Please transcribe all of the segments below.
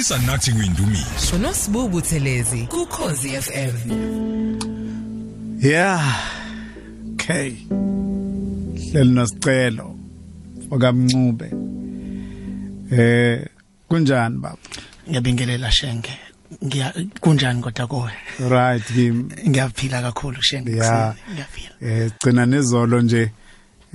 khulisa nathi kuyindumiso uNosibubu Thelezi kuKhosi FM Yeah. Okay. Hleli nosicelo okamncube. Eh kunjani baba? ngiyabingelela shenge ngiya kunjani kodwa kowe Right Kim. ngiyaphila kakhulu shenge Yeah. ngiyaphila Eh gcina nezolo nje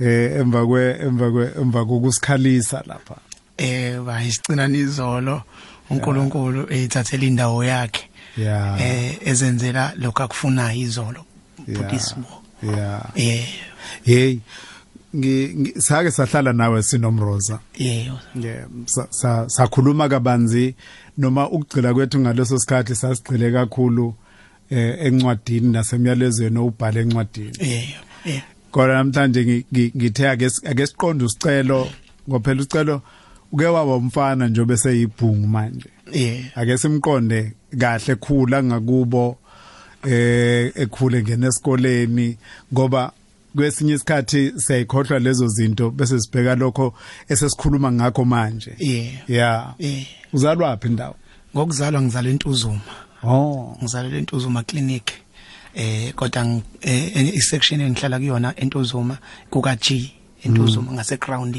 eh emva kwe emva kwe emva kokusikhalisa lapha. eh bayisicina nizolo uNkulunkulu ethathela indawo yakhe Yeah. eh ezenzela lokho akufunayo izolo Yeah. budismo Yeah. eh Hey. Ngi ngi- sake sahlala nawe sinomroza. yeah Yeah, sa- sa- sakhuluma kabanzi noma ukugcila kwethu ngaleso sikhathi sasigcile kakhulu eh encwadini nasemyalezweni obhala encwadini. yeah yeah Kodwa namhlanje ngi- ngi- ngithe ake ake siqonde usicelo ngophela usicelo uke waba umfana nje bese yibhungu manje. yeah Ake simqonde kahle khula ngakubo eh ekhule ngene esikoleni ngoba kwesinye isikhathi siyayikhohlwa lezo zinto bese sibheka lokho esesikhuluma ngakho manje. yeah Yeah. eh Uzalwa wapi indawo? ngokuzalwa ngizalwa entuzuma Oh. ngizalelwe entuzuma clinic eh kodwa eh, isection engihlala kuyona entuzuma kuka G entuzuma ngase ground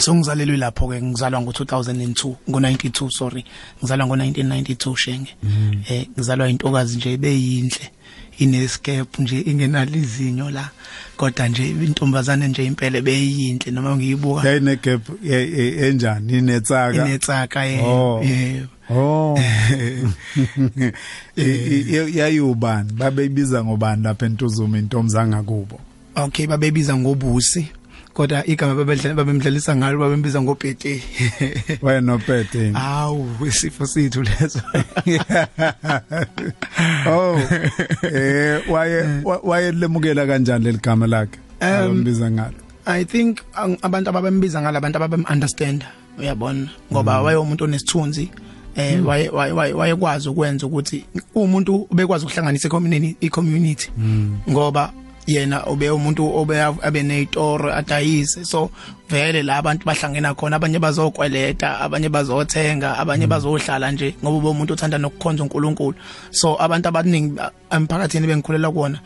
so ngizalelwe lapho ke ngizalwa ngo2002 ngo92 sorry. Ngizalwa ngo1992 shenge. Eh ngizalwa intokazi nje beyinhle inescape nje ingenalizinyo la. Kodwa nje intombazane nje impela beyinhle noma ngiyibuka. Yayine gap enjani? Inetsaka? inetsaka Oh. yebo Oh. Yayubani? Babeyibiza ngobani lapha entuzuma intomzanga kubo. Okay babebiza ngobusi. Kodwa igama babedlala babemdlalisa ngalo babembiza ngobhete Waye nopete. awu isifo sithu leso Oh. Eh waye wa- waye lemukela kanjani leligama lakhe? Um, Abambiza ngalo. I think ang- abantu ababembiza ngalo abantu ababem understand uyabona ngoba waye umuntu onesithunzi eh waye waye- waye wayekwazi ukwenza ukuthi umuntu ubekwazi ukuhlanganisa i-community i-community ngoba yena ube umuntu obe abe nezitoro adayise. So vele la abantu bahlangena khona abanye bazokweleta abanye bazothenga abanye bazohlala nje ngoba ube umuntu othanda nokukhonza uNkulunkulu. So abantu abaningi ba- emphakathini bengikhulela kuona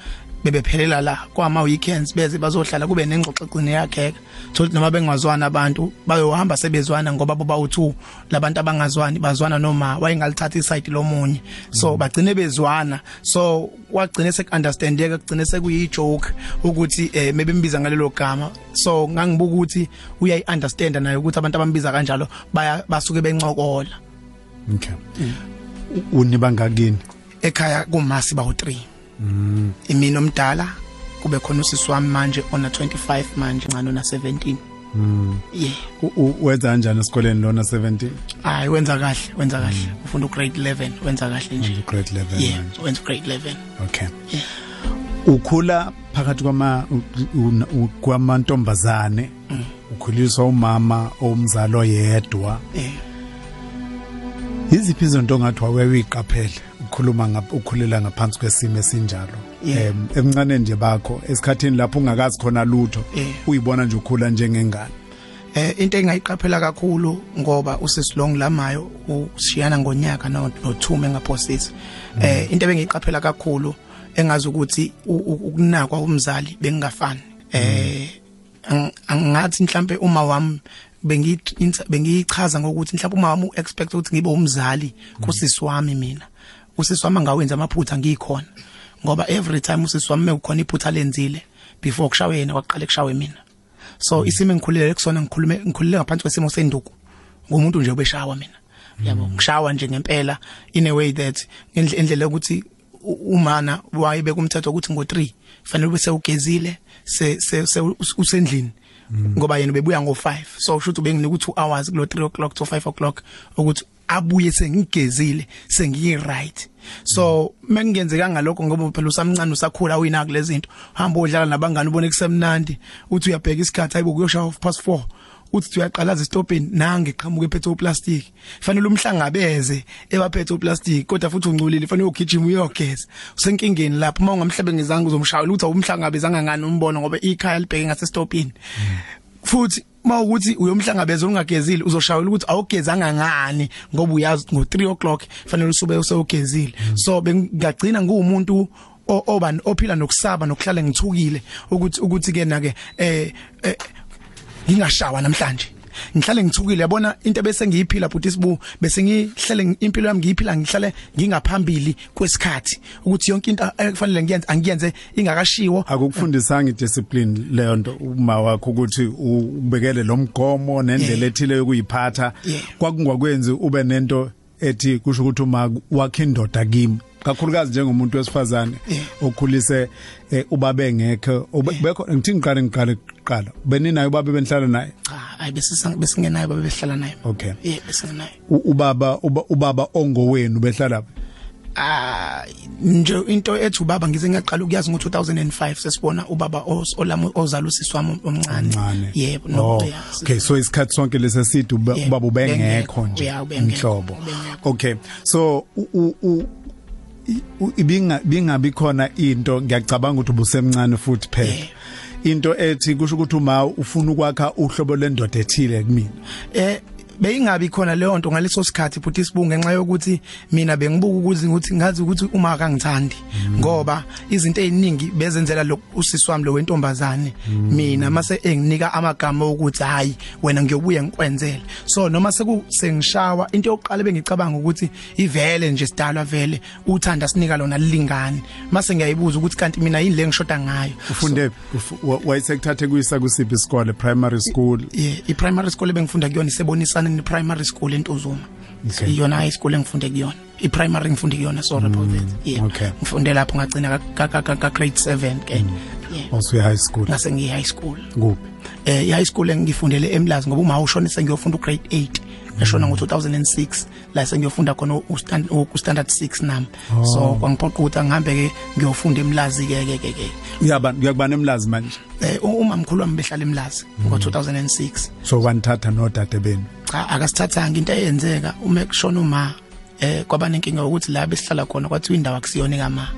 bebephelela la kwama weekends beze bazohlala kube nengxoxo egcine yakheka. Thothi noma bengazwana abantu bayohamba sebezwana ngoba boba u2 labantu abangazwani bazwana noma wayengalithatha iside lomunye so bagcine bezwana. So kwagcine sek understandeka kugcine sekuyi joke ukuthi eh mebembiza ngalelo gama. So ngangibuka ukuthi uyayi understand naye ukuthi abantu abambiza kanjalo baya basuke bencokola. Okay. Uni bangakini? ekhaya kumasi bawu 3 imina omdala kube khona usisi wami manje ona 25 manje ngano na 17 yeah. U- u- Wenza kanjani esikoleni lona 17? hayi wenza kahle wenza kahle. Ufunda ugrade 11 wenza kahle nje. Wenza grade 11 yeah wenza grade 11 Okay. Ukhula phakathi kwama kwamantombazane. Ukhuliswa umama omzalo yedwa. eh Iziphi izinto ongathi waweyiqaphele ukukhuluma ngapha ukhulela ngaphansi kwesimo esinjalo? Em emncane nje bakho esikhathini lapho ungakazi khona lutho uyibona nje ukhula njengengane. eh into engayiqaphela kakhulu ngoba usisilong lamayo usiyana ngonyaka no nothume ngaphosisi eh into ebengiyiqaphela kakhulu engazi ukuthi ukunakwa umzali bengingafani. Eh ang- angathi mhlambe uma wami bengi bengichaza ngokuthi mhlawumbe uma wami expect ukuthi ngibe umzali kusisi wami mina. Usisi wami ngawenza amaphutha ngikhona ngoba every time usisi wami mekukhona iphutha lenzile before kushawe yena waqala kushawe mina. So isimo engikhulile kusona ngikhulume ngikhulile ngaphansi kwesimo senduku. Ngumuntu nje obeshawa mina. Yabo ngishawa nje ngempela in a way that indle- indlela ukuthi umana wayibe kumthetho ukuthi ngo3 fanele bese ugezile se se se usendlini ngoba yena bebuya ngo5 so kusho ukuthi benginika u2 hours kulo 3 o'clock to 5 o'clock ukuthi abuye sengigezile sengiyi right. So mengenzekanga lokho ngoba phela usamncane usakhula uyina kulezi zinto. Hamba odlala nabangani ubone kusemnandi uthi uyabheka isikhathi ayibo kuyoshaya half past 4 uthi uyaqalaza istopini nange qhamuke ephethe uplastic fanele umhlangabeze ebaphethe uplastic kodwa futhi ungcolile fanele ugijima uyogeza. Usenkingeni lapho uma ungamhlebengezanga uzomshayela uthi awumhlangabezanga ngani umbono ngoba ikhaya libheke ngasestopini. Futhi mawukuthi uyomhlangabeza ungagezile uzoshawela ukuthi awugezanga ngani ngoba uyazi ngo 3 o'clock fanele usube usewugezile. So bengagcina ngumuntu oba ophila nokusaba nokuhlala ngithukile ukuthi ukuthi ke na ke eh ngingashawa namhlanje. Ngihlale ngithukile yabona? Into bese ngiyiphila futhi sibu bese ngihlele impilo yami ngiyiphila ngihlale ngingaphambili kwesikhathi. Ukuthi yonke into ekufanele ngiyenze angiyenze ingakashiwo. Akukufundisanga idiscipline leyo nto uma wakho ukuthi ubekele lo mgomo nendlela ethile yokuyiphatha. Kwakungakwenzi ube nento ethi kusho ukuthi uma wakhe indoda kimi. Kakhulukazi njengomuntu wesifazane okhulise ubabe ngekho bekho ngithi ngiqale ngiqale kuqala? Beninayo ubaba benihlala naye? Cha hayi bese besingenayo baba behlala naye. Okay. Yeah besingenayo ubaba ubaba ongowenu behlala ah nje into ethi ubaba ngize ngiyaqala ukuyazi ngo2005 sesibona ubaba olama ozala usisi wami omncane. Yebo no oh, okay so isikhathi sonke lesesidi ubaba ubengekho nje inhlobo okay so ibinga bingabi khona into ngiyacabanga ukuthi ubusemncane futhi phela. Into ethi kusho ukuthi uma ufuna ukwakha uhlobo lendoda ethile kumina. Eh beyingabi khona leyo nto ngaleso sikhathi futhi sibunge ngenxa yokuthi mina bengibuka ukuthi ukuthi ngazi ukuthi uma akangithandi ngoba izinto eziningi bezenzela lo usisi wami lo wentombazane. Mina mase enginika amagama ukuthi hayi wena ngiyobuya ngikwenzele. So noma seku sengishawa into yokuqala bengicabanga ukuthi ivele nje sidalwa vele uthanda sinika lona lilingani mase ngiyayibuza ukuthi kanti mina yini le ngishoda ngayo? Ufunde wayesekuthathe kuyisa kusiphi isikole? Primary school? Yeah i primary school bengifunda kuyona isebonisana ne primary school eNtuzuma okay. iyona high school engifunde kuyona. I primary ngifunde kuyona so Repovet yeah. okay. ngifunde lapho ngagcina ka ka grade 7 ke. Yeah. Also high school. Ngase ngi high school. Kuphi eh i high school engifundele eMlazi ngoba uma ushona sengiyofunda u grade 8 ngashona ngo 2006 la sengiyofunda khona u standard 6 nami. So kwangiphoqa ukuthi angihambe ke ngiyofunda eMlazi ke ke ke. Uyaba uyakubana eMlazi manje? Eh uma mkhulu wami behlala eMlazi ngo 2006 so wanithatha nodade benu? Cha akasithathanga into eyenzeka uma kushona uma eh kwaba nenkinga ukuthi la besihlala khona kwathi indawo akusiyona kama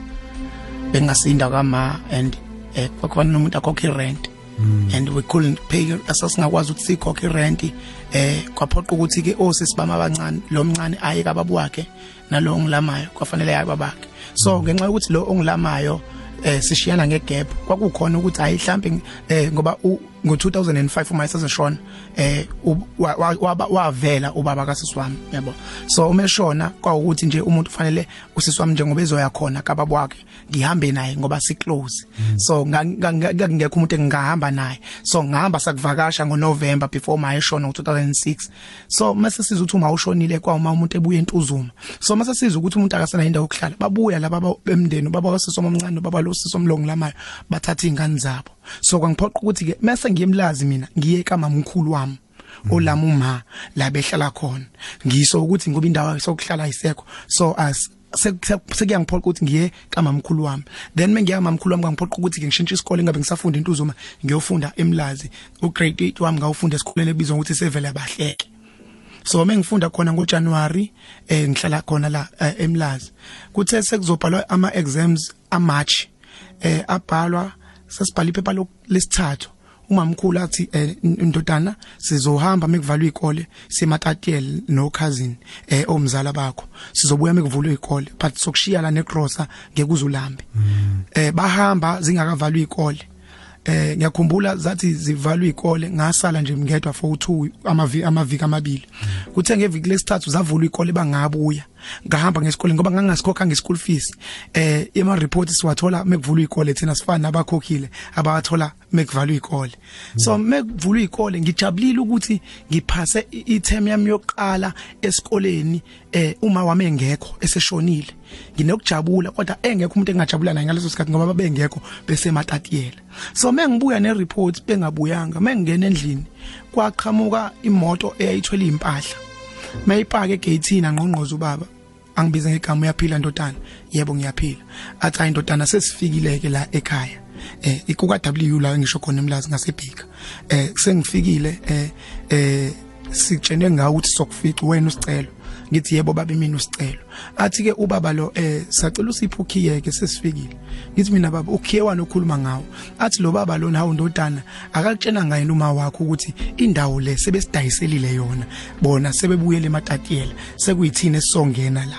bengasinda kama and eh kwakhona umuntu akhokhe rent and we couldn't pay asasingakwazi ukuthi sikhokhe rent eh kwaphoqa ukuthi ke osisi bama abancane lo mncane aye kababa wakhe nalo ongilamayo kwafanele yaye babakhe so ngenxa yokuthi lo ongilamayo eh sishiyana ngegap kwakukhona ukuthi hayi mhlambe eh ngoba ngo2005 uma esezeshona eh wavela ubaba kasisi wami yabo. So uma eshona kwaukuthi nje umuntu kufanele usisi wami njengoba ezoya khona kababa wakhe ngihambe naye ngoba si close so ngakungekho umuntu engihamba naye. So ngihamba sakuvakasha ngoNovember before my eshona ngo2006 so mase siza ukuthi uma ushonile kwa uma umuntu ebuye entuzuma. So mase siza ukuthi umuntu akasana indawo yokuhlala babuya laba bemndeni baba wasisi omncane baba lo sisi omlongilamayo bathatha ingane zabo. So kwangiphoqa ukuthi ke mase ngiyemlazi mina ngiye kamamkhulu wami olama uma la behlala khona. Ngiso ukuthi ngoba indawo sokuhlala isekho so as sekuyangiphoqa ukuthi ngiye kamamkhulu wami. Then mengiya kamamkhulu wami ngangiphoqa ukuthi ke ngishintshe isikole ngabe ngisafunda intuzuma ngiyofunda emlazi. Ugrade 8 wami ngawufunda esikoleni ebizwa ukuthi sevele abahleke so mengifunda khona ngoJanuary eh ngihlala khona la emlazi. Kuthe sekuzobhalwa ama exams aMarch eh abhalwa sasibhala iphepha lesithathu. Umamkhulu athi indodana sizohamba mekuvalwa izikole simatatiel no cousin eh omzala bakho. Sizobuya mekuvulwa izikole but sokushiya la negrosa ngekuzulambe eh bahamba zingakavalwa izikole eh ngiyakhumbula zathi zivalwa izikole ngasala nje ngedwa for u2 amaviki amaviki amabili. Kuthe ngeviki lesithathu zavulwa izikole bangabuya. Ngahamba ngesikole ngoba ngangasikhoka ngeschool fees. Eh ema reports siwathola mekuvulwa izikole thina sifana nabakhokhile abawathola mekuvalwa izikole so mekuvulwa izikole ngijabulile ukuthi ngiphase ithemu yami yokuqala esikoleni eh uma wami engekho eseshonile. Nginokujabula kodwa engekho umuntu engajabula naye ngaleso sikhathi ngoba babengekho bese matatiyela so mengibuya ne report bengabuyanga. Mengingena endlini kwaqhamuka imoto eyayithwele impahla mayipaka egate angqongqoza ubaba. Angibiza ngegama uyaphila ndodana? Yebo ngiyaphila. Athi hayi ndodana sesifikile ke la ekhaya. Eh ikuka W la ngisho khona emlazi ngasebhika. Eh sengifikile eh eh sitshene ngawo ukuthi sokufica wena usicelo ngithi yebo baba mina usicelo. Athi ke ubaba lo eh sacela usipho ukhiye ke sesifikile? Ngithi mina baba ukhiye wani okhuluma ngawo. Athi lo baba lo nawo ndodana akakutshena ngayena uma wakho ukuthi indawo le sebesidayiselile yona. Bona sebebuyele ematatiela sekuyithina esongena la.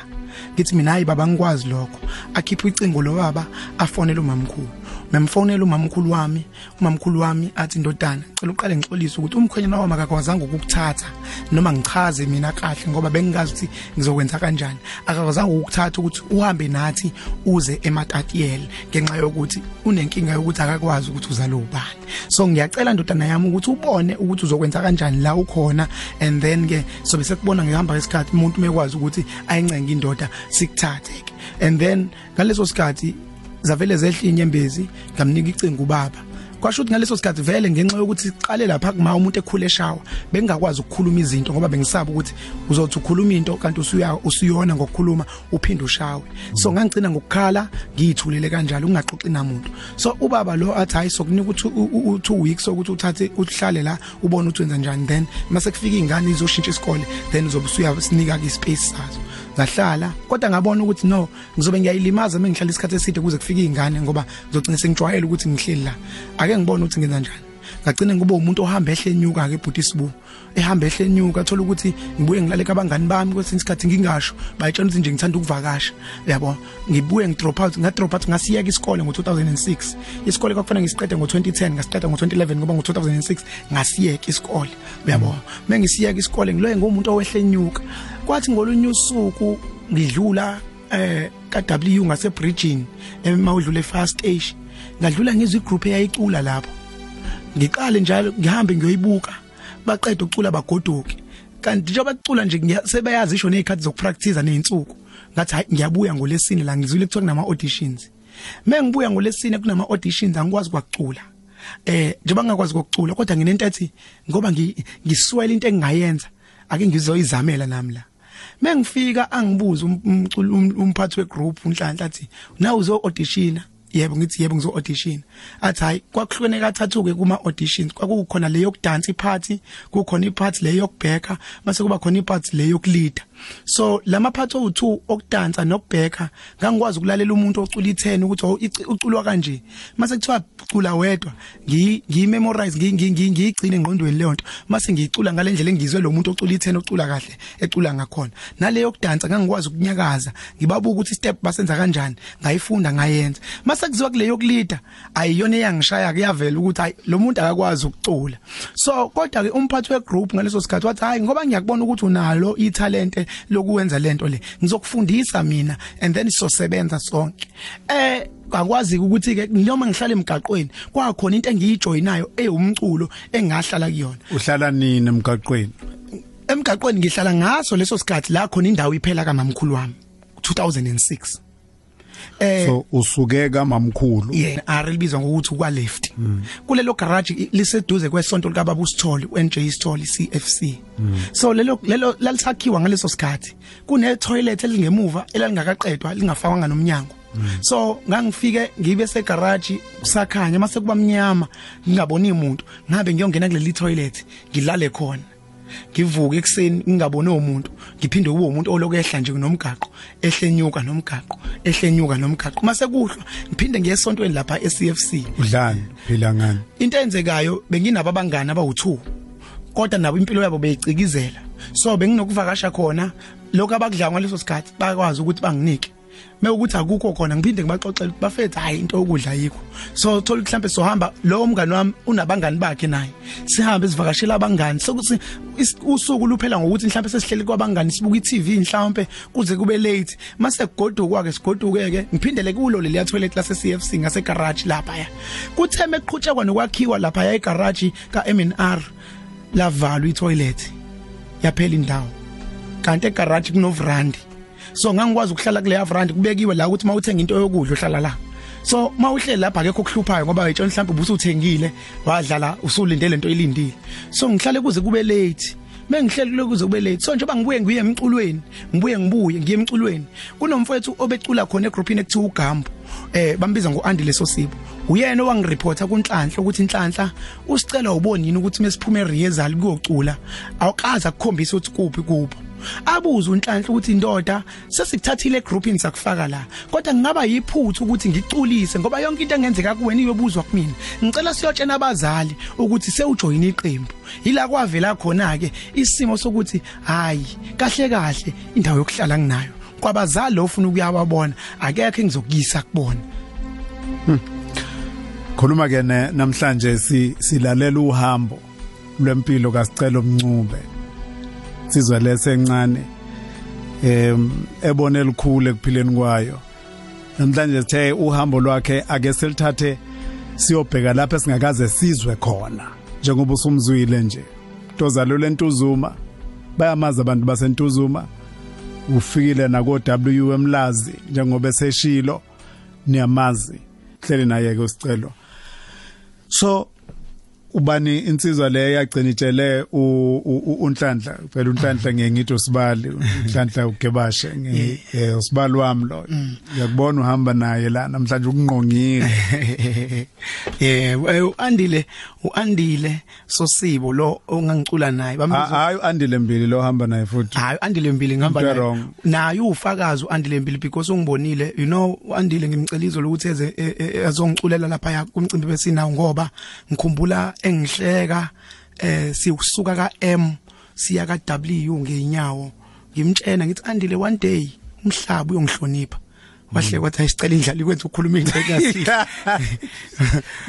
Ngithi mina hayi baba ngikwazi lokho. Akhipha icingo lo baba afonela umamkhulu. Memfonela umamkhulu wami umamkhulu wami athi ndodana cela uqale ngixolise ukuthi umkhwenyana wami akakwazanga ukukuthatha noma ngichaze mina kahle ngoba bengingazi ukuthi ngizokwenza kanjani. Akakwazanga ukukuthatha ukuthi uhambe nathi uze ematatiyele ngenxa yokuthi unenkinga yokuthi akakwazi ukuthi uzalo ubani so ngiyacela ndodana yami ukuthi ubone ukuthi uzokwenza kanjani la ukhona and then ke sobe sekubona ngihamba isikhathi umuntu mekwazi ukuthi ayincenga indoda sikuthathe ke. And then ngaleso sikhathi zavele zehla inyembezi ngamnika icingo ubaba. Kwasho ukuthi ngaleso sikhathi vele ngenxa yokuthi siqale lapha kuma umuntu ekhule eshawa bengingakwazi ukukhuluma izinto ngoba bengisaba ukuthi uzothi ukhuluma into kanti usuya usuyona ngokukhuluma uphinde ushawe. So ngangicina ngokukhala ngiyithulele kanjalo ungaxoxi namuntu. So ubaba lo athi hayi sokunika ukuthi u 2 weeks sokuthi uthathe uhlale la ubone ukuthi wenza njani. Then mase kufika izingane izoshintsha isikole then uzobe usuya sinika ke space sazo. Ngahlala kodwa ngabona ukuthi no ngizobe ngiyayilimaza mengihlala isikhathi eside kuze kufike izingane ngoba ngizogcina sengijwayele ukuthi ngihleli la. Ake ngibone ukuthi ngenza njani. Ngagcina ngibe umuntu ohamba ehle enyuka ke bhuti sibu. Ehamba ehle enyuka athola ukuthi ngibuye ngilale kabangani bami kwesinye isikhathi ngingasho. Bayitshela ukuthi nje ngithanda ukuvakasha yabo ngibuye ngidrop out ngadrop out ngasiyeka isikole ngo2006 isikole kwakufanele ngisiqede ngo2010 ngasiqeda ngo2011 ngoba ngo2006 ngasiyeka isikole. Uyabo mengisiyeka isikole ngiloye ngomuntu owehle enyuka kwathi ngolunye usuku ngidlula eh ka W ngase bridging emawudlule fast stage. Ngadlula ngizwe igroup eyayicula lapho. Ngiqale njalo ngihambe ngiyoyibuka. Baqeda ukucula bagoduke. Kanti njengoba bacula nje sebeyazi isho nezikhathi zokupractice nezinsuku ngathi hayi ngiyabuya ngolesine la ngizwile kuthiwa kunama auditions mengibuya ngolesine kunama auditions angikwazi kwakucula eh njengoba ngakwazi kokucula kodwa nginento ethi ngoba ngiswela into engingayenza ake ngizoyizamela nami la. Mengifika angibuza umculi umphathi wegroup unhlanhla athi nawe uzo auditiona yebo ngithi yebo ngizo audition athi hayi kwakuhlukene kathathu ke kuma auditions kwakukhona leyo kudansa iparty kukhona iparty leyo yokubheka mase kuba khona iparty leyo yokuleader so lama parts owu2 okudansa nokubheka ngangikwazi ukulalela umuntu ocula i10 ukuthi uculwa kanje. Mase kuthiwa cula wedwa ngiyimemorize ngiyigcina engqondweni leyo nto mase ngiyicula ngalendlela engizwe lo muntu ocula i10 ocula kahle ecula ngakhona. Naleyo kudansa ngangikwazi ukunyakaza ngibabuka ukuthi step basenza kanjani ngayifunda ngayenza. Mase kuziwa kuleyo kulida ayiyona eyangishaya kuyavela ukuthi hayi lo muntu akakwazi ukucula. So kodwa ke umphathi we group ngaleso sikhathi wathi hayi ngoba ngiyakubona ukuthi unalo italente lokuwenza lento le ngizokufundisa mina and then sizosebenza sonke. Eh akwazi ukuthi ke noma ngihlala emgaqweni kwakhona into engiyijoyinayo eyumculo engahlala kuyona. Uhlala nini emgaqweni? Emgaqweni ngihlala ngaso leso sikhathi la khona indawo iphela kamamkhulu wami 2006 eh so usuke kamamkhulu. yeah arilibizwa ngokuthi kwa left kulelo garage liseduze kwesonto lika baba usithole uNJ Sithole CFC so lelo lelo lalisakhiwa ngaleso sikhathi. Kune toilet elingemuva elingakaqedwa lingafakwa nomnyango. So ngangifike ngibe segarage kusakhanya mase kuba mnyama ngingaboni umuntu ngabe ngiyongena kuleli toilet ngilale khona. Ngivuke ekseni ngingaboni umuntu ngiphinde kube umuntu olokehla nje nomgaqo ehlenyuka nomgaqo ehlenyuka nomgaqo. Mase kuhlwa ngiphinde ngiye esontweni lapha eCFC udlani phila ngani? Into enzekayo benginabo abangani abawu2 kodwa nabo impilo yabo beyicikizela. So benginokuvakasha khona lokho abakudla ngaleso sikhathi bakwazi ukuthi banginike. Mekuthi akukho khona ngiphinde ngibaxoxela ukuthi bafethu hayi into yokudla yikho so thola mhlambe sohamba lo mngani wami unabangani bakhe naye sihambe sivakashela abangani. Sokuthi usuku luphela ngokuthi mhlambe sesihleli kwabangani sibuka iTV mhlambe kuze kube late. Mase kugoduka ke sigoduke ke ngiphindele kulo leliya toilet lase CFC ngase garage lapha ya kutheme eqhutshekwa nokwakhiwa lapha ya egarage ka MNR lavalwa itoilet yaphela indawo. Kanti egarage kunovrandi. So ngangikwazi ukuhlala kule avrandi kubekiwe la ukuthi mawuthenga into yokudla uhlala la. So mawuhleli lapha akekho okuhluphayo ngoba ayitshona mhlawumbe ubusuthengile wadlala usulindele into elindile so ngihlale kuze kube late. Mengihleli kulo kuze kube late. So njengoba ngibuye ngiye emculweni ngibuye ngibuye ngiye emculweni kunomfowethu obecula khona egroupini ekuthiwa uGambo eh bambiza ngoAndile Sosibo uyena owangireporta kunhlanhla ukuthi inhlanhla usicela ubonini ukuthi mesiphuma eRehearsal kuyocula? Awukaza ukukhombisa ukuthi kuphi kuphi abuza unhlanhla ukuthi indoda sesikuthathile egroupini sakufaka la kodwa ngingaba yiphuthu ukuthi ngiculise ngoba yonke into engenzeka kuwena iyobuzwa kumina. Ngicela siyotshena abazali ukuthi sewujoyina iqembu. Yila kwavela khona ke isimo sokuthi hayi kahle kahle indawo yokuhlala nginayo. Kwabazali ofuna ukuyababona akekho engizokuyisa kubona. Khuluma ke namhlanje si silalela uhambo lwempilo kasicelo mncube sizwe lesencane em ebone elikhulu ekuphileni kwayo. Namhlanje sithe uhambo lwakhe ake silithathe siyobheka lapha singakaze sizwe khona njengoba usumzwile nje. Tozalo lentuzuma bayamazi abantu basentuzuma. Ufikile nako W emlazi njengoba eseshilo niyamazi. Hleli naye ke usicelo. So ubani insizwa le yagcina itshele unhlanhla phela unhlanhla ngeke ngithi usibali unhlanhla ugebashe nge- eh, usibali wami lo uyakubona uhamba naye la namhlanje ukungqongile yebo eh, uandile uandile sosibo lo ongangicula naye. Bambiza hayi andile mbili lo hamba naye futhi. Hayi andile mbili ngihamba naye. naye ufakazi uandile mbili because ungibonile you know uandile ngimcelizo lokuthi eze e- e- azongiculela lapha kumcimbi besinawo ngoba ngikhumbula engihleka eh sikusuka ka M siya ka W ngeenyawo ngimtshena ngithi andile one day umhlaba uyongihlonipha. Wahle kwathi ayisicela indlala ikwenza ukukhuluma ingcekasi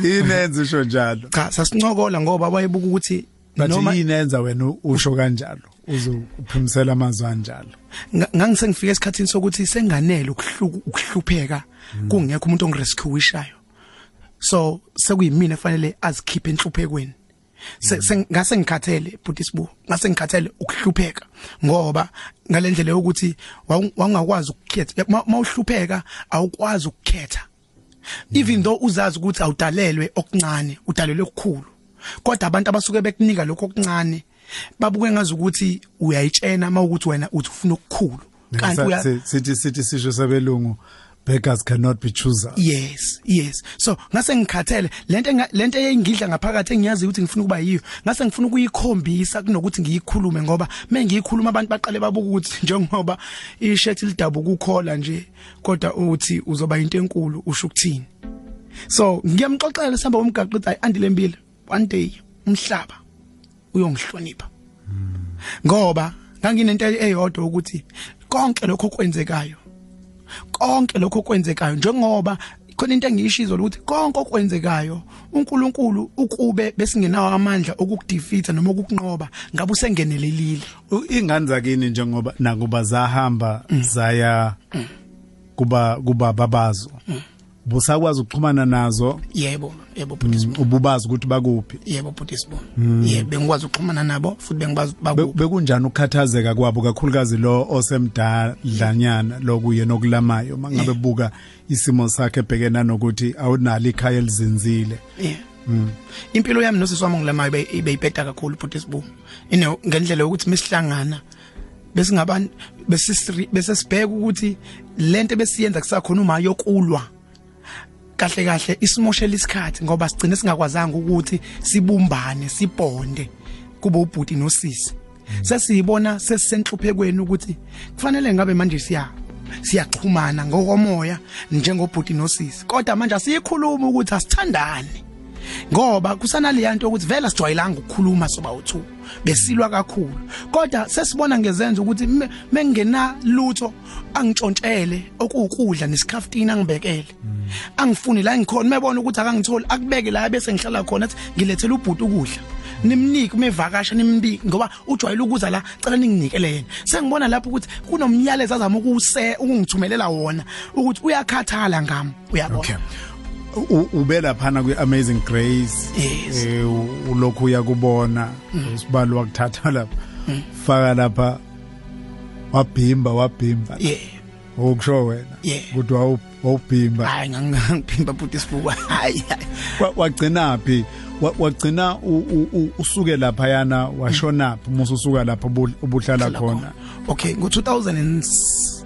yinenze usho njalo? Cha sasincokola ngoba wayebuka ukuthi bathi yinenza wena usho kanjalo? Uze uphimisela amazwi anjalo? Nga- ngangisengifika esikhathini sokuthi senganele ukuhlupheka. Kungekho umuntu ongirescueishayo so sekuyimina efanele azikhiphe enhluphekweni Se- se- ngase ngikhathele futhi sibu ngase ngikhathele ukuhlupheka ngoba ngalendlela yokuthi wawungakwazi ukukhetha Ma- mawuhlupheka awukwazi ukukhetha. Even though uzazi ukuthi awudalelwe okuncane udalelwe okukhulu kodwa abantu abasuke bekunika lokho okuncane babuke ngazi ukuthi uyayitshena mawukuthi wena uthi ufuna okukhulu. Kanti uya si- sithi sithi sisho sabelungu beggars cannot be choosers. Yes yes. So ngase ngikhathele. Lento lento eyingidla ngaphakathi engiyazi ukuthi ngifuna ukuba yiyo ngase ngifuna ukuyikhombisa kunokuthi ngiyikhulume ngoba mengiyikhuluma abantu baqale babuka ukuthi njengoba ishirt lidabuka ukhola nje kodwa uthi uzoba into enkulu usho ukuthini. So ngiyamxoxela sihamba umgaqo uthi andile mbili one day umhlaba uyongihlonipha. Ngoba nganginento eyodwa ukuthi konke lokho kwenzekayo konke lokho kwenzekayo njengoba khona into engiyishizo ukuthi konke okwenzekayo uNkulunkulu ukube besingenawo amandla okukudefeata noma ukukunqoba ngabe usengenelelile. U- ingane zakini njengoba nakuba zahamba zaya kuba kuba babazo? Busakwazi ukuxhumana nazo. Yebo yebo mm, ububazi ukuthi bakuphi. Yebo bhuti sibo yebo bengikwazi ukuxhumana nabo futhi bengibazi Be- baku bekunjani ukukhathazeka kwabo kakhulukazi lo osemdalanyana lokuye nokulamayo mangabe buka isimo sakhe ebhekena nokuthi awunalo ikhaya elizinzile. Yeah impilo yami nosisi wami ngilamayo ibeyipeta kakhulu bhuti sibo ine ngendlela yokuthi mesihlangana besingabantu besesibheka ukuthi lento besiyenza kusakhona uma yokulwa. Kahle kahle isimoshela isikhathi ngoba sigcine singakwazanga ukuthi sibumbane sibonde kube ubhuti nosisi. Sesiyibona sesisenhluphekweni ukuthi kufanele ngabe manje siya siyaxhumana ngokomoya njengobhuti nosisi. Kodwa manje asiyikhuluma ukuthi asithandane ngoba kusanaleyanto ukuthi vela sijwayelanga ukukhuluma soba u2 besilwa kakhulu. Kodwa sesibona ngezenzo ukuthi me- mengena lutho angitshontshele okuwukudla nesikhaftina angibekele. Angifuni la ngikhona mebona ukuthi akangitholi akubeke la bese ngihlala khona athi ngilethele ubhuti ukudla. Nimnike umevakasha nimbiki ngoba ujwayele ukuza la cela ninginikele yena. Sengibona lapho ukuthi kunomyalezo azama ukuse ukungithumelela wona ukuthi uyakhathala ngami uyabona? Okay. Ube laphana kwi-amazing grace Yes. eh, u- ulokhu uyakubona usibali wakuthatha lapha. Faka lapha wabhimba wabhimba. Yeah okusho wena? Yeah. ukuthi wawu- wawubhimba. Hayi ngangiphimba futhi isifuba. Hayi hayi. Wa- wagcina phi? Wa- wagcina u- u- u- usuke lapha yana washona phi musu usuka lapha ubu- ubuhlala Hlala khona? Okay ngo 2000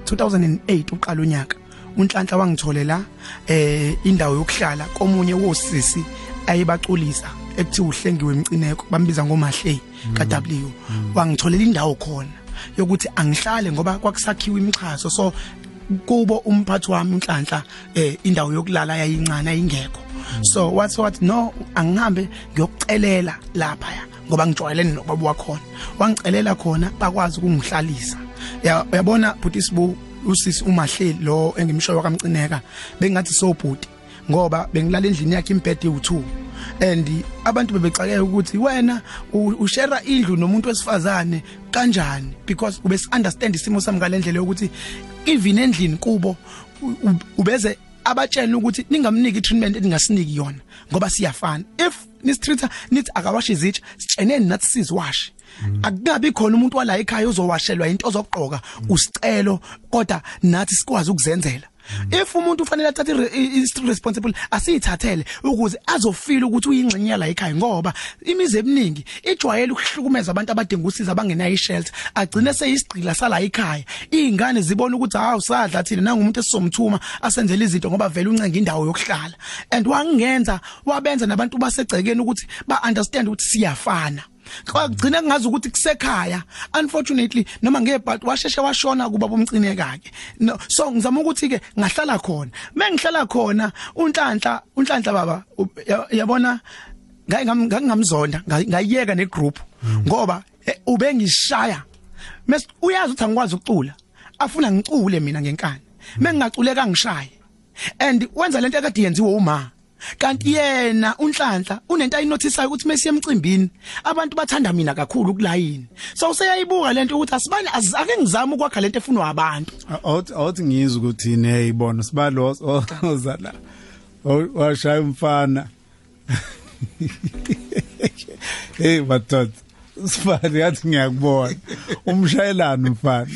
2008 uqala unyaka. Unhlanhla wangitholela eh indawo yokuhlala komunye wosisi ayibaculisa ekuthiwa uhlengiwe emcineko bambiza ngomahle kaW. Wangitholela indawo khona yokuthi angihlale ngoba kwakusakhiwa imichazo so kubo umphathi wami unhlanhla eh indawo yokulala yayincane ayingekho. So wathi wathi no angihambe ngiyokucelela lapha ya ngoba ngijwayelene nobaba wakhona. Wangicelela khona bakwazi ukungihlalisa. Ya- uyabona bhuti sibu usisi umahleli lo engimshoyo kamcineka bengathi so bhuti ngoba bengilala endlini yakhe imbhede u2 and abantu bebecakela ukuthi wena u- ushare indlu nomuntu wesifazane kanjani because ube understand isimo sami ngalendlela yokuthi even endlini kubo ubeze abatshela ukuthi ningamniki treatment eningasiniki yona ngoba siyafana. If nisitreata nithi akawashi izitsha sitsheneni nathi siziwashe akukabi khona umuntu wala ekhaya ozowashelwa into ozogqoka usicelo kodwa nathi sikwazi ukuzenzela. If umuntu ufanele athathe i- i- i- responsible asiyithathele ukuze azofila ukuthi uyingxenye la ekhaya ngoba imizi eminingi ijwayele ukuhlukumeza abantu abadinga usizo abangenayo ishelter. Agcine seyisigqila sala ekhaya. Izingane zibona ukuthi hawu sadla thina nangumuntu esizomthuma asenzele izinto ngoba vele uncenga indawo yokuhlala. And wangenza wabenza nabantu basegcekeni ukuthi ba understand ukuthi siyafana. Kwagcina kungazi ukuthi kusekhaya. Unfortunately noma ngebhat washeshe washona kuba bomcineka ke no so ngizama ukuthi ke ngahlala khona. Mengihlala khona unhlanhla unhlanhla baba yabona ngayi- ngayiyeka negroup. Ngoba eh, ube ngishaya. Mes uyazi ukuthi angikwazi ukucula. Afuna ngicule mina ngenkani. Mengingaculeka ngishaye and wenza lento ekade yenziwe uma. Kanti yena unhlanhla unento ayinotisayo ukuthi mesiye emcimbini abantu bathanda mina kakhulu kulayini so useyayibuka lento ukuthi asibani ake ngizame ukwakha lento efunwa abantu. Awuthi awuthi ngizwe ukuthi yini eyibona sibalo ozala washaya umfana. Hey madoda sifani yathi ngiyakubona. Umshayelana umfana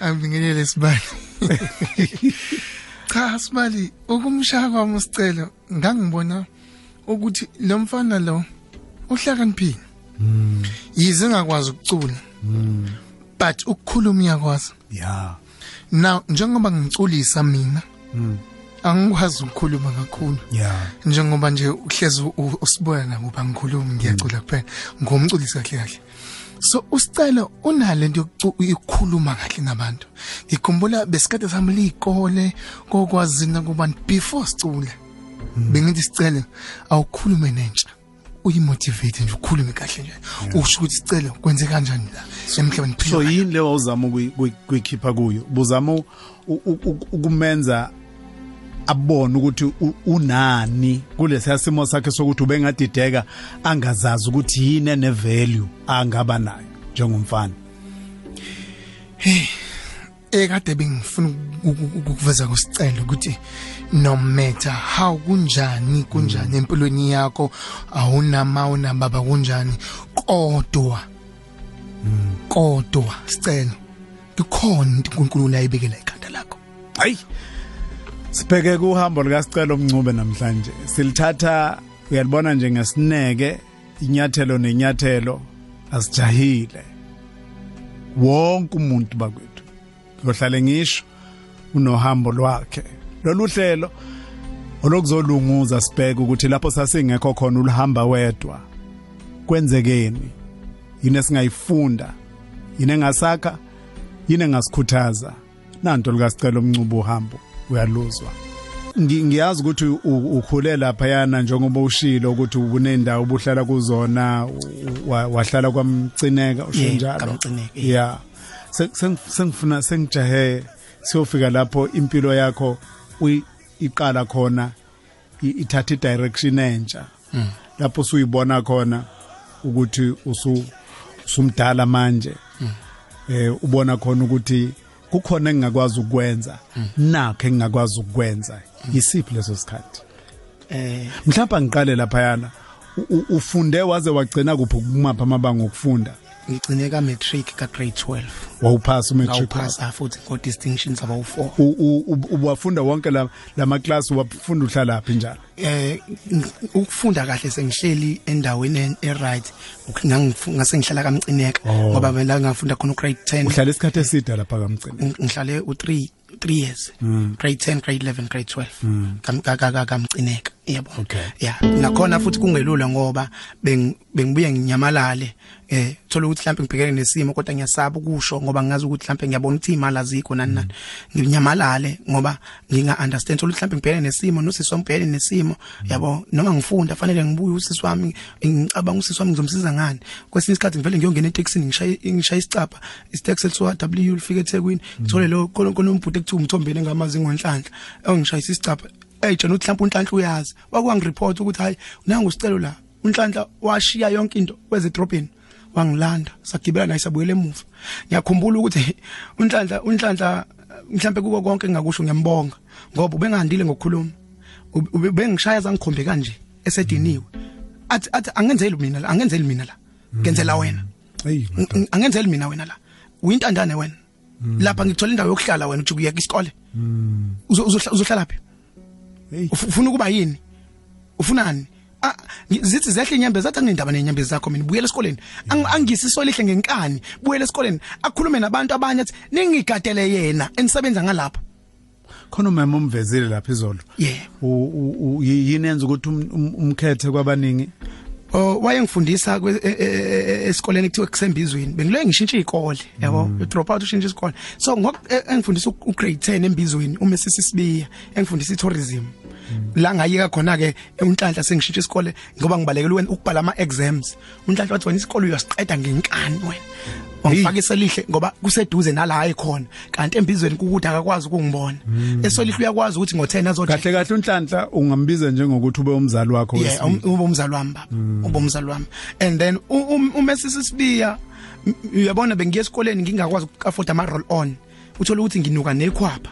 Angibingelele sibali. Cha sibali ukumshaya kwami usicelo ngangibona ukuthi lo mfana lo uhlakaniphile. Yize ngakwazi ukucula. But ukukhuluma uyakwazi. ya Now njengoba ngiculisa mina angikwazi ukukhuluma kakhulu. ya njengoba nje uhlezi usiboya nakuba ngikhuluma ngiyacula kuphela ngomculisi kahle kahle so usicelo unale nto yokucu- yokukhuluma kahle nabantu. Ngikhumbula besikade sami likole kokwazina kubani before sicule. Bengithi sicelo awukhulume nentsha. Uyimotivate nje ukhulume kahle nje. Usho ukuthi sicelo kwenze kanjani la? Emhlabeni so phila yini leyo uzama ukuyi- ukuyi- ukuyikhipha kuyo? Buzama u- u- u- ukumenza abone ukuthi unani kulesiya simo sakhe sokuthi ubengadideka angazazi ukuthi yini ene value angaba nayo njengomfana. Ekade bengifuna uku- uku- ukuveza kusicelo ukuthi no matter how kunjani kunjani empilweni yakho awunama unababa kunjani kodwa kodwa sicelo ikhona uNkulunkulu ayibekela ikhanda lakho. Hayi sibheke kuhambo likasicelo omncube namhlanje. Silithatha uyalibona njengesineke inyathelo nenyathelo asijahile wonke umuntu bakwethu ngiyohlale ngisho unohambo lwakhe. Lolu hlelo olokuzolunguza sibheke ukuthi lapho sasingekho khona ulihamba wedwa kwenzekeni? Yini esingayifunda? Yini engasakha? Yini engasikhuthaza nanto likasicelo omncubo uhambo. Uyaluzwa. Ngi- ngiyazi ukuthi ukhule lapha yana njengoba ushilo ukuthi ubunendawo ubuhlala kuzona wahlala kwamcineka usho Yeah, njalo? yeah Se- seng- sengifuna sengijahe siyofika lapho impilo yakho uyi- iqala khona ithatha i-direction entsha. Lapho usuyibona khona ukuthi usu usumdala manje. Eh ubona khona ukuthi kukhona engingakwazi ukwenza nakho engingakwazi ukwenza. Yisiphi leso sikhathi? Eh mhlawumbe ngiqale lapha yana U- u- ufunde waze wagcina kuphi kumapha amabanga okufunda? Ngigcine ka matric ka grade 12 wawuphasa umatric ngawuphasa futhi ngo distinctions aba u4 U- u- u- ubuwafunda wonke la lama class wafunda uhlala laphi njalo? Eh ukufunda kahle sengihleli endaweni en- e-right ngase ngihlala kamcineka Oh. ngoba vela ngafunda khona grade 10 uhlala isikhathi eside lapha kamcini Ng- ngihlale u3 3 years. Grade 10 grade 11 grade 12 kam ka ka kamcineka yabo Okay. yeah nakhona futhi kungelula ngoba beng bengibuye nginyamalale eh thola ukuthi mhlawumbe ngibhekene nesimo kodwa ngiyasaba ukusho ngoba ngiyazi ukuthi mhlawumbe ngiyabona ukuthi imali azikho nani nani. Nginyamalale ngoba nginga understand thola mhlawumbe ngibhekene nesimo nosisi wami ngibhekene nesimo. Yabo noma ngifunda fanele ngibuye usisi wami ngicabanga usisi wami ngizomsiza ngani? Kwesinye isikhathi ngivele ngiyongena eTaxini ngishaye ngishaye isicapha isitaxi elithiwa W lifike eThekwini ngithole lo konombhuti ekuthiwa umthombeni ngamazi ngonhlanhla engishayisa isicapha hey jena uthi mhlawumbe unhlanhla uyazi. Wakwangireport ukuthi hayi nangu sicelo la. Unhlanhla washiya yonke into kweze drobheni wangilanda sagibela naye sabuyela emuva. Ngiyakhumbula ukuthi unhlanhla unhlanhla mhlambe kuko konke engakusho ngiyambonga ngoba ubengahandile ngokukhuluma. Ube- ube- bengishaya zangikhombe kanje esediniwe. Athi athi angenzeli mina la angenzeli mina la. Ngenzela wena. Hey Ng- ng- angenzeli mina wena la. Uyintandane wena. Lapha ngithola indawo yokuhlala wena uthi uyeka isikole uzohla- uzohlala phi? Ufuna ukuba yini? Ufunani? Ah, zithi zehle inyambe zathi anginendaba nenyambe zakho mina. Buyela esikoleni. Ang- angisiso lihle ngenkani. Buyela esikoleni. Akhulume nabantu abanye athi ningigadele yena enisebenza ngalapha. Khona umama umvezile lapha izolo. Yi- yini yenza ukuthi um- um- umkhethe kwabaningi? Oh wayengifundisa e- e- e- esikoleni kuthiwa kusembizweni bengiloye ngishintshe ikole yabo? You drop out ushintshe isikole. So ngok e- engifundisa u u- grade 10 embizweni uma sisisibiya engifundisa tourism la ngayika khona ke unhlanhla sengishintshe isikole ngoba ngibalekela ukwen- ukubhala ama exams unhlanhla wathi wena isikole uyasiqeda ngenkani wena? Wangifakisa lihle ngoba kuseduze nala ayikhona kanti embizweni kukuthi akakwazi ukungibona. Esolihle uyakwazi ukuthi ngo10 azothi kahle kahle unhlanhla ungambiza njengokuthi ube umzali wakho yeah um- wesibili ube umzali wami baba. Ube umzali wami. And then u- um- uma sisisibiya m- uyabona bengiye esikoleni ngingakwazi ukuafford ama roll on uthola ukuthi nginuka nekhwapha.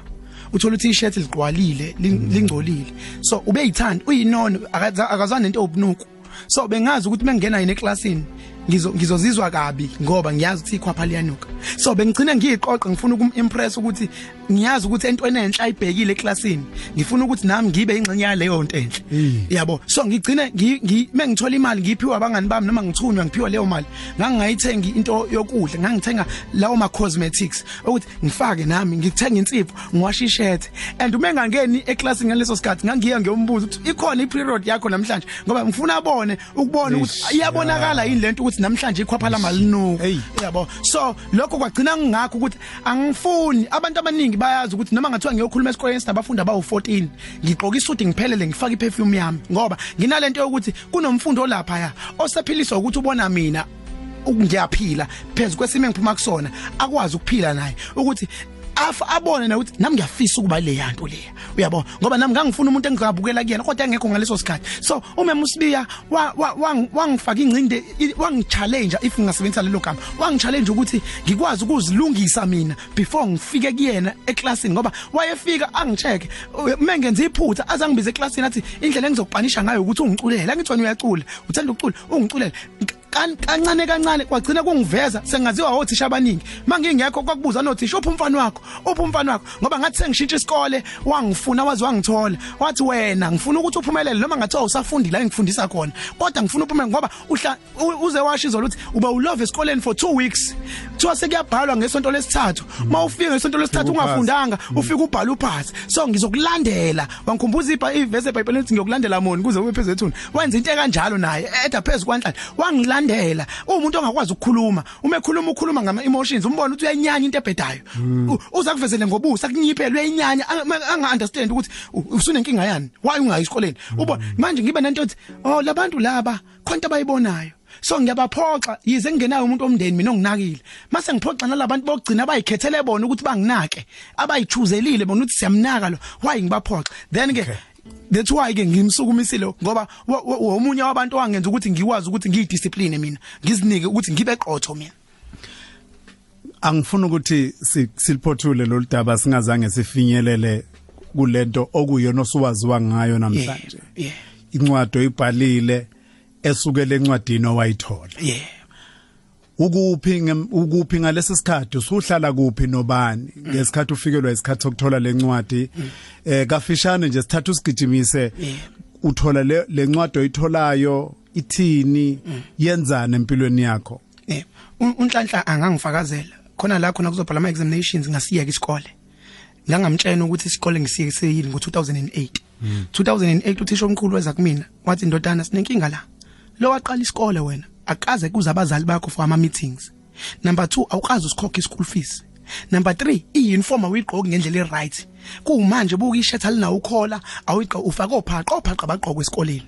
Uthola ukuthi ishirt liqwalile lin- lingcolile. So ubeyithanda uyinono akaza- akazwana nento obunuku so bengazi ukuthi mengena yini eclassini ngizo ngizozizwa kabi ngoba ngiyazi ukuthi ikhwapha liyanuka. So bengigcina ngiyiqoqa ngifuna ukumimpress ukuthi ngiyazi ukuthi entweni enhle ayibhekile eclassini ngifuna ukuthi nami ngibe ingxenye yaleyo nto enhle. Mm. yabo. So ngigcine ngi- ngi- mengithola imali ngiphiwa abangani bami noma ngithunywa ngiphiwa leyo mali. Ngangingayithengi into yokudla ngangithenga lawo ma cosmetics ukuthi ngifake nami ngithenga insipho ngiwasha ishirt and uma engangeni eclassini ngaleso sikhathi ngangiya ngiyombuza ukuthi ikhona i-period yakho namhlanje? Ngoba ngifuna abone ukubona ukuthi iyabonakala yini lento ukuthi namhlanje ikhwapha lamalinuka yabo. So lokho kwagcina ngingakho ukuthi angifuni. Abantu abaningi bayazi ukuthi noma ngathiwa ngiyokhuluma esikoleni sinabafundi abawu14 ngigqoka isuti ngiphelele ngifaka iperfume yami ngoba nginalento yokuthi kunomfundo lapha ya osephiliswa ukuthi ubona mina ngiyaphila. Phezulu kwesimo engiphuma kusona akwazi ukuphila naye. Ukuthi afa abone na ukuthi nami ngiyafisa ukuba le yanto leya uyabo ngoba nami ngangifuna umuntu engizabukela kuyena kodwa engekho ngaleso sikhathi. So uma musibiya wa- wa- wang- wangifaka ingcinde i- wangichallenge if ngingasebenzisa lelo gama wangichallenge ukuthi ngikwazi ukuzilungisa mina before ngifike kuyena eclassini ngoba wayefika angicheck uma ngenza iphutha azangibize eclassini athi indlela engizokupanisha ngayo ukuthi ungiculela ngithi wena uyacula. Uthanda ukucula? Ungiculela kan- kancane kancane kwagcina kungiveza sengaziwa othisha abaningi. Mangingekho kwakubuza nothisha uphi umfana wakho? Uphi umfana wakho? Ngoba ngathi sengishintsha isikole wangifuna wazi wangithola. Wathi wena ngifuna ukuthi uphumelele noma ngathiwa usafundi la engifundisa khona. Kodwa ngifuna uphumelele ngoba uhla uze washo izolo ukuthi uba ulove esikoleni for 2 weeks. Kuthiwa sekuyabhalwa ngesonto lesithathu. Mawufika ngesonto lesithathu ungafundanga ufika ubhala uphasi so ngizokulandela. Wangikhumbuza ibha ivese eBhayibhelini ngiyokulandela moni kuze ube phezulu wenza into ekanjalo naye eda phezulu kwanhlanje wangilandela umuntu ongakwazi ukukhuluma uma ekhuluma ukhuluma ngama emotions umbona ukuthi uyayinyanya into ebhedayo. U- uza kuvezele ngobusa kunyiphele uyayinyanya anga- anga understand ukuthi u- usunenkinga yani? Why ungayi esikoleni? Ubo manje ngibe nento ethi oh labantu laba khonto abayibonayo. So ngiyabaphoxa yize kungenayo umuntu omndeni mina onginakile. Mase ngiphoxa nalabantu bokugcina abayikhethele bona ukuthi banginake abayichuzelile bona ukuthi siyamnaka lo. Why ngibaphoxa? Then ke that's why ke ngimsukumisile ngoba wa- wa- omunye wabantu wangenza ukuthi ngikwazi ukuthi ngiyidiscipline mina ngizinike ukuthi ngibe qotho mina. Angifuni ukuthi si- siliphothule lolu daba singazange sifinyelele kulento okuyona osuwaziwa ngayo namhlanje. Incwadi oyibhalile esukele encwadini owayithola. Yeah. Ukuphi ukuphi ngalesi sikhathi? Usuhlala kuphi nobani? Ngesikhathi ufikelwa isikhathi sokuthola lencwadi eh kafishane nje sithatha usigijimise. Uthola le lencwadi oyitholayo ithini? Yenzana empilweni yakho. Un- Unhlanhla angangifakazela. Khona la khona kuzobhala ama examinations ngasiyeka isikole. ngangamtshela ukuthi isikole ngisiyekiseyini ngo2008 2008 uthisha omkhulu weza kumina wathi ndodana sinenkinga la. Lo waqala isikole wena. Akaze kuze abazali bakho for ama meetings. Number 2 awukazi usikhokha ischool fees. Number 3 iuniform awuyigqoki ngendlela eright. Kumanje buka ishirt alinawo ukhola awuyigqa ufaka ophaqa ophaqa bagqokwe esikoleni.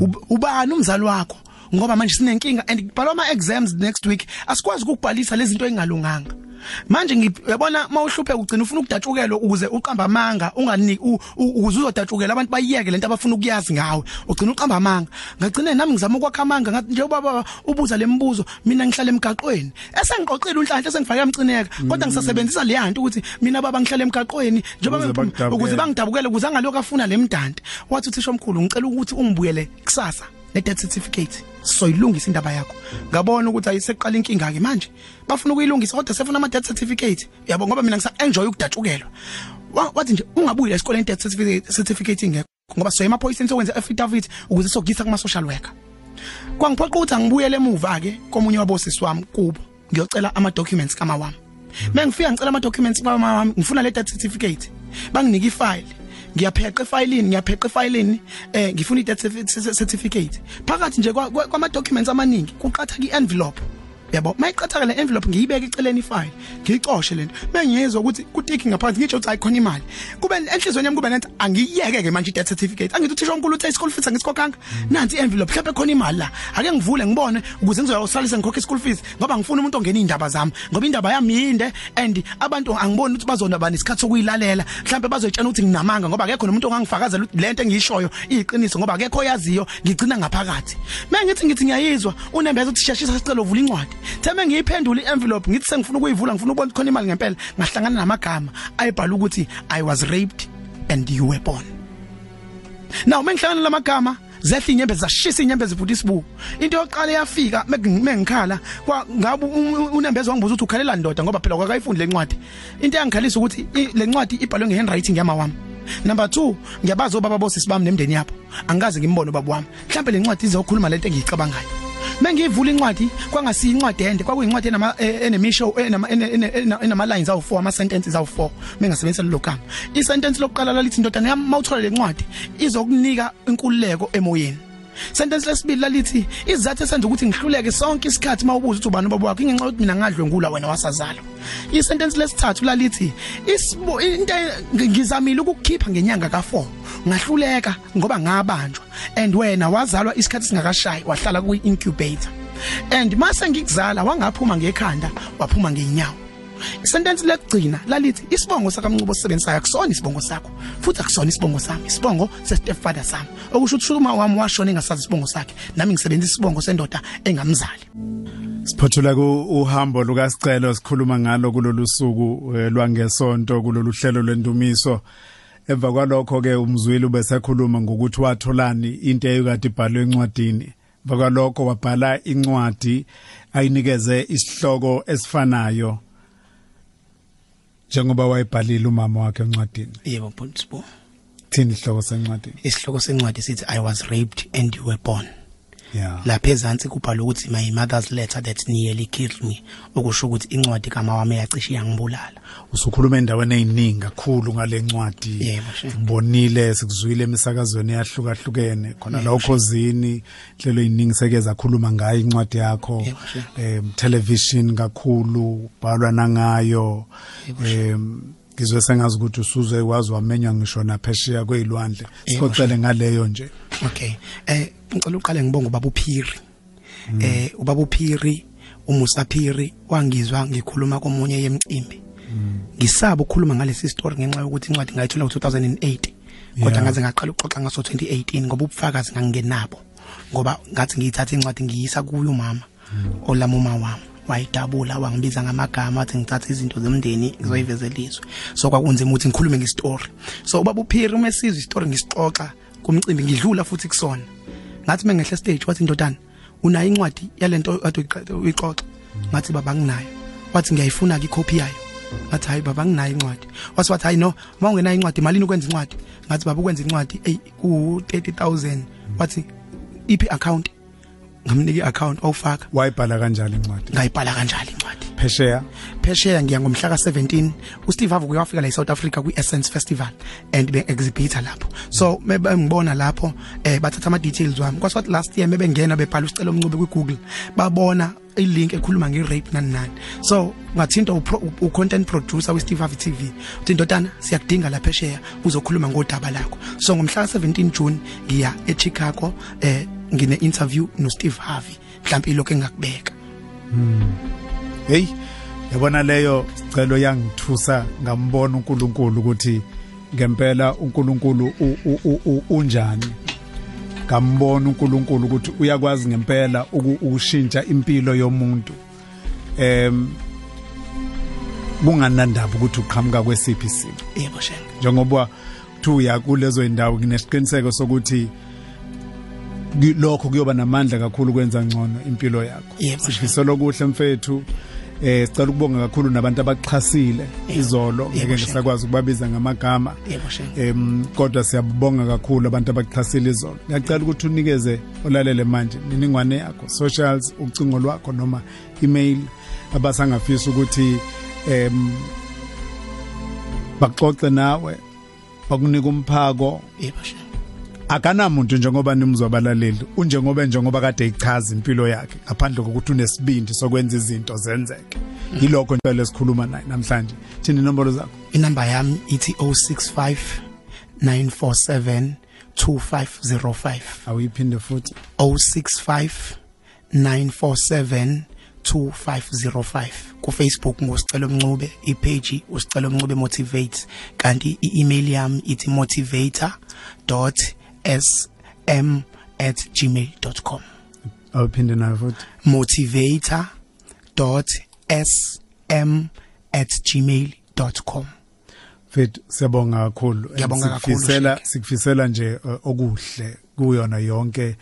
Ub- ubani umzali wakho? Ngoba manje sinenkinga and kubhalwa ama exams next week asikwazi ukubhalisa lezi zinto engalunganga manje ngiyabona mawuhlupheka ugcina ufuna ukudatshukelwa ukuze uqamba amanga unganiki u- u- ukuze uzodatshukela abantu bayiyeke lento abafuna ukuyazi ngawe. Ugcina uqamba amanga. Ngagcina nami ngizama ukwakha amanga ngathi nje ubaba ubuza lembuzo mina ngihlala emgaqweni. Esengiqoqile unhlanhla sengifake amcineka kodwa ngisasebenzisa le yanto ukuthi mina baba ngihlala emgaqweni njengoba Ukuze bakudabukele. ukuze bangidabukele ukuze angaloku afuna lemdante wathi uthisha omkhulu ngicela ukuthi ungibuyele kusasa. Le death certificate. Soyilungisa indaba yakho. Ngabona ukuthi ayiseqala inkinga ke manje. Bafuna ukuyilungisa kodwa sefuna ama death certificate. Yabo ngoba mina ngisa enjoy ukudatshukelwa. Wa- wathi nje ungabuyile esikoleni death certificate ingekho ngoba soye emaphoyiseni sokwenza affidavit ukuze sokugisa kuma social worker. Kwangiphoqa ukuthi angibuyele emuva ke komunye wabosisi wami kubo ngiyocela ama documents kama wami mengifika ngicela ama documents kama wami ngifuna le death certificate banginika ifile. Ngiyapheqa efayilini ngiyapheqa efayilini. Eh ngifuna i certificate. Phakathi nje kwa- kwa- kwama documents amaningi kuqatha ki envelope yabo mayiqatha le envelope ngiyibeka eceleni ifile ngiyicoshe lento mengiyezwa ukuthi kutiki ngaphansi ngisho ukuthi ayikhona imali. Kube enhlizweni yami kube nathi angiyeke ke manje i death certificate. Angithi uthisha omkhulu uthe school fees angisikhokhanga. Nansi envelope mhlawumbe khona imali la. Ake ngivule ngibone ukuze ngizoyosalisa ngikhokhe school fees ngoba ngifuna umuntu ongena indaba zami. Ngoba indaba yami yinde and abantu angiboni ukuthi bazona bani isikhathi sokuyilalela. Mhlawumbe bazoyitshela ukuthi nginamanga ngoba akekho nomuntu ongangifakazela ukuthi lento engiyishoyo iyiqiniso ngoba akekho oyaziyo ngigcina ngaphakathi. Mengithi ngithi ngiyayizwa unembeza ukuthi sheshisa sicela uvula incwadi. Theme ngiyiphendula i-envelope ngithi sengifuna ukuyivula ngifuna ukubona ukuthi khona imali ngempela. Ngahlangana namagama ayibhala ukuthi i was raped and you were born. Now mengihlangana lamagama zehla inyembe zashisa inyembe zivuta isibu into yokuqala yafika mengikhala kwa ngabe unembezo wangibuza ukuthi ukhalela ndoda? Ngoba phela kwakayifundi lencwadi into yangikhalisa ukuthi i- le ncwadi ibhalwe ngehandwriting yama wami. Number 2 ngiyabaza obaba bosisi bami nemndeni yabo. Angikaze ngimbone ubaba wami. Mhlawumbe le ncwadi izokhuluma lento engiyicabangayo. Mengivula incwadi kwangasiya incwadi ende kwakuyincwadi enama eh, enemisho enama ene- ene- ene- enama lines awu4 ama sentences awu4 mengasebenzisa lo gama. I sentence lokuqala lalithi indodana yami mawuthola le ncwadi izokunika inkululeko emoyeni. Sentence lesibili lalithi izathu esenza ukuthi ngihluleke sonke isikhathi mawubuza ukuthi ubani baba wakho ingenxa yokuthi mina ngadlwengula wena wasazalwa. I sentence lesithathu lalithi isibo into ngizamile ukukukhipha ngenyanga ka4 ngahluleka ngoba ngabanjwa and wena wazalwa isikhathi singakashayi wahlala ku incubator and mase ngikuzala wangaphuma ngekhanda waphuma ngeenyawo isentence lekugcina lalithi isibongo sakamncuboosisebenzisayo akusona isibongo sakho futhi akusona isibongo sami isibongo sestepfather sami. Okusho ukuthi uma wami washona engasazi isibongo sakhe nami ngisebenzisa isibongo sendoda engamzali. Siphothula ku uhambo lukaSicelo sikhuluma ngalo kulolu suku eh, lwangesonto kulolu hlelo lwendumiso. Emva kwalokho ke umzwili ubesekhuluma ngokuthi watholani into eyikade ibhalwe encwadini. Emva kwalokho wabhala incwadi ayinikeze isihloko esifanayo. Njengoba wayibhalile umama wakhe encwadini. Yebo bonsibo thini isihloko sencwadini isihloko sencwadi sithi i was raped and you were born. yeah lapha ezantsi kubhalwa ukuthi my mother's letter that nearly killed me okusho ukuthi incwadi kama wami yacishe yangibulala usukhuluma endaweni eziningi kakhulu ngale ncwadi. Yebo, sure. ubonile sikuzwile emisakazweni eyahlukahlukene. Khona la ukhosini hlelo eziningi sekeza khuluma ngayo incwadi yakho. Em television kakhulu bhalwa nangayo. Em ngizwe sengazi ukuthi usuzwe wazi wamenywa ngisho naphesheya kwezilwandle sicocele ngaleyo nje Okay. Eh ngicela uqale ngibonge ubaba uPhiri. Eh ubaba uPhiri umusa Phiri wangizwa ngikhuluma komunye yemcimbi. Ngisaba ukukhuluma ngalesi story ngenxa yokuthi incwadi ngayithola ngo2008 kodwa ngaze ngaqala ukuxoxa ngaso 2018 ngoba ubufakazi ngangenabo. Ngoba ngathi ngiyithatha incwadi ngiyisa kuyo umama olama uma wami wayidabula wangibiza ngamagama athi ngithatha izinto zomndeni ngizoyivezelizwe so kwakunzima ukuthi ngikhulume ngestory. So ubaba uphiri uma esizwe istory ngisixoxa kumcimbi ngidlula futhi kusona. Ngathi mengehle stage wathi indodana unayo incwadi yalento ade uyixoxa ngathi baba nginayo wathi ngiyayifuna ke copy yayo. Ngathi hayi baba nginayo incwadi. Wathi wathi hayi no uma ungenayo incwadi malini ukwenza incwadi? Ngathi baba ukwenza incwadi ey ku 30000 wathi iphi account ngamnika iaccount awufaka wayibhala kanjalo incwadi? Ngayibhala kanjalo incwadi? Phesheya? Phesheya ngiya ngomhla ka17 uSteve Harvey uyafika la eSouth Africa kwiEssence Festival and be exhibitor lapho. So mebe ngibona lapho eh bathatha ama details wami kwaswathi last year mebe ngena bebhala usicelo omncube kuGoogle babona ilink ekhuluma nge-rape nani nani so ngathinta u-content producer we-steve harvey tv uthi ndodana siyakudinga lapha esheya uzokhuluma ngodaba lakho. So ngomhla ka-17 june ngiya echicago eh ngine-interview no-steve harvey mhlawumbe ilokhu engakubeka. Hey yabona leyo sicelo yangithusa ngambona uNkulunkulu ukuthi ngempela uNkulunkulu unjani. Ngambona uNkulunkulu ukuthi uyakwazi ngempela uku- ukushintsha impilo yomuntu. Em kunganandaba ukuthi uqhamuka kwesiphi isimo. Yebo shenge. Njengoba thuya kulezo indawo nginesiqiniseko sokuthi lokho kuyoba namandla kakhulu ukwenza ngcono impilo yakho. Yebo, sifisela okuhle mfethu. Eh sicela ukubonga kakhulu nabantu abaxhasile izolo. Ngeke ngisakwazi ukubabiza ngamagama. Em kodwa siyabonga kakhulu abantu abaxhasile izolo. Ngiyacela ukuthi unikeze olalele manje iningwane yakho socials ucingo lwakho noma email abasangafisa ukuthi em baxoxe nawe bakunika umphako. Yebo akanamuntu njengoba nimzobalaleli unjengoba njengoba kade ichaza impilo yakhe ngaphandle kokuthi unesibindi sokwenza izinto zenzeke. Yilokho nje lesikhuluma naye namhlanje. Thini inombolo zakho? Inamba yami ithi 065 947 2505 awuyiphinde futhi? 065 947 2505 ku Facebook ngosicelo mncube ipage usicelo mncube motivate. Kanti i-email yami ithi motivator.sm@gmail.com awuphinde nayo futhi. Motivator.sm@gmail.com Mfethu siyabonga kakhulu. Sikufisela sikufisela nje uh, okuhle kuyona yonke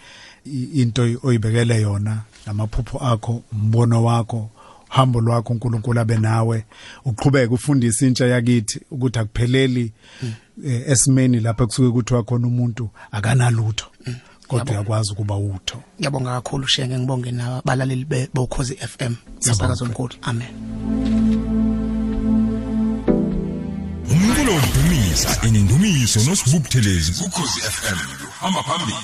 into oyibekele yona namaphupho akho umbono wakho hambo lwakho uNkulunkulu abe nawe. Uqhubeke ufundise intsha yakithi ukuthi akupheleli eh, esimeni lapha kusuke kuthiwa khona umuntu akanalutho kodwa uyakwazi ukuba utho. Ngiyabonga kakhulu shenge ngibonge nabalaleli be- bokhozi FM yasakazo omkhulu amen. Umculo wokudumisa inindumiso nosibubuthelezi kukhozi FM hamba phambili.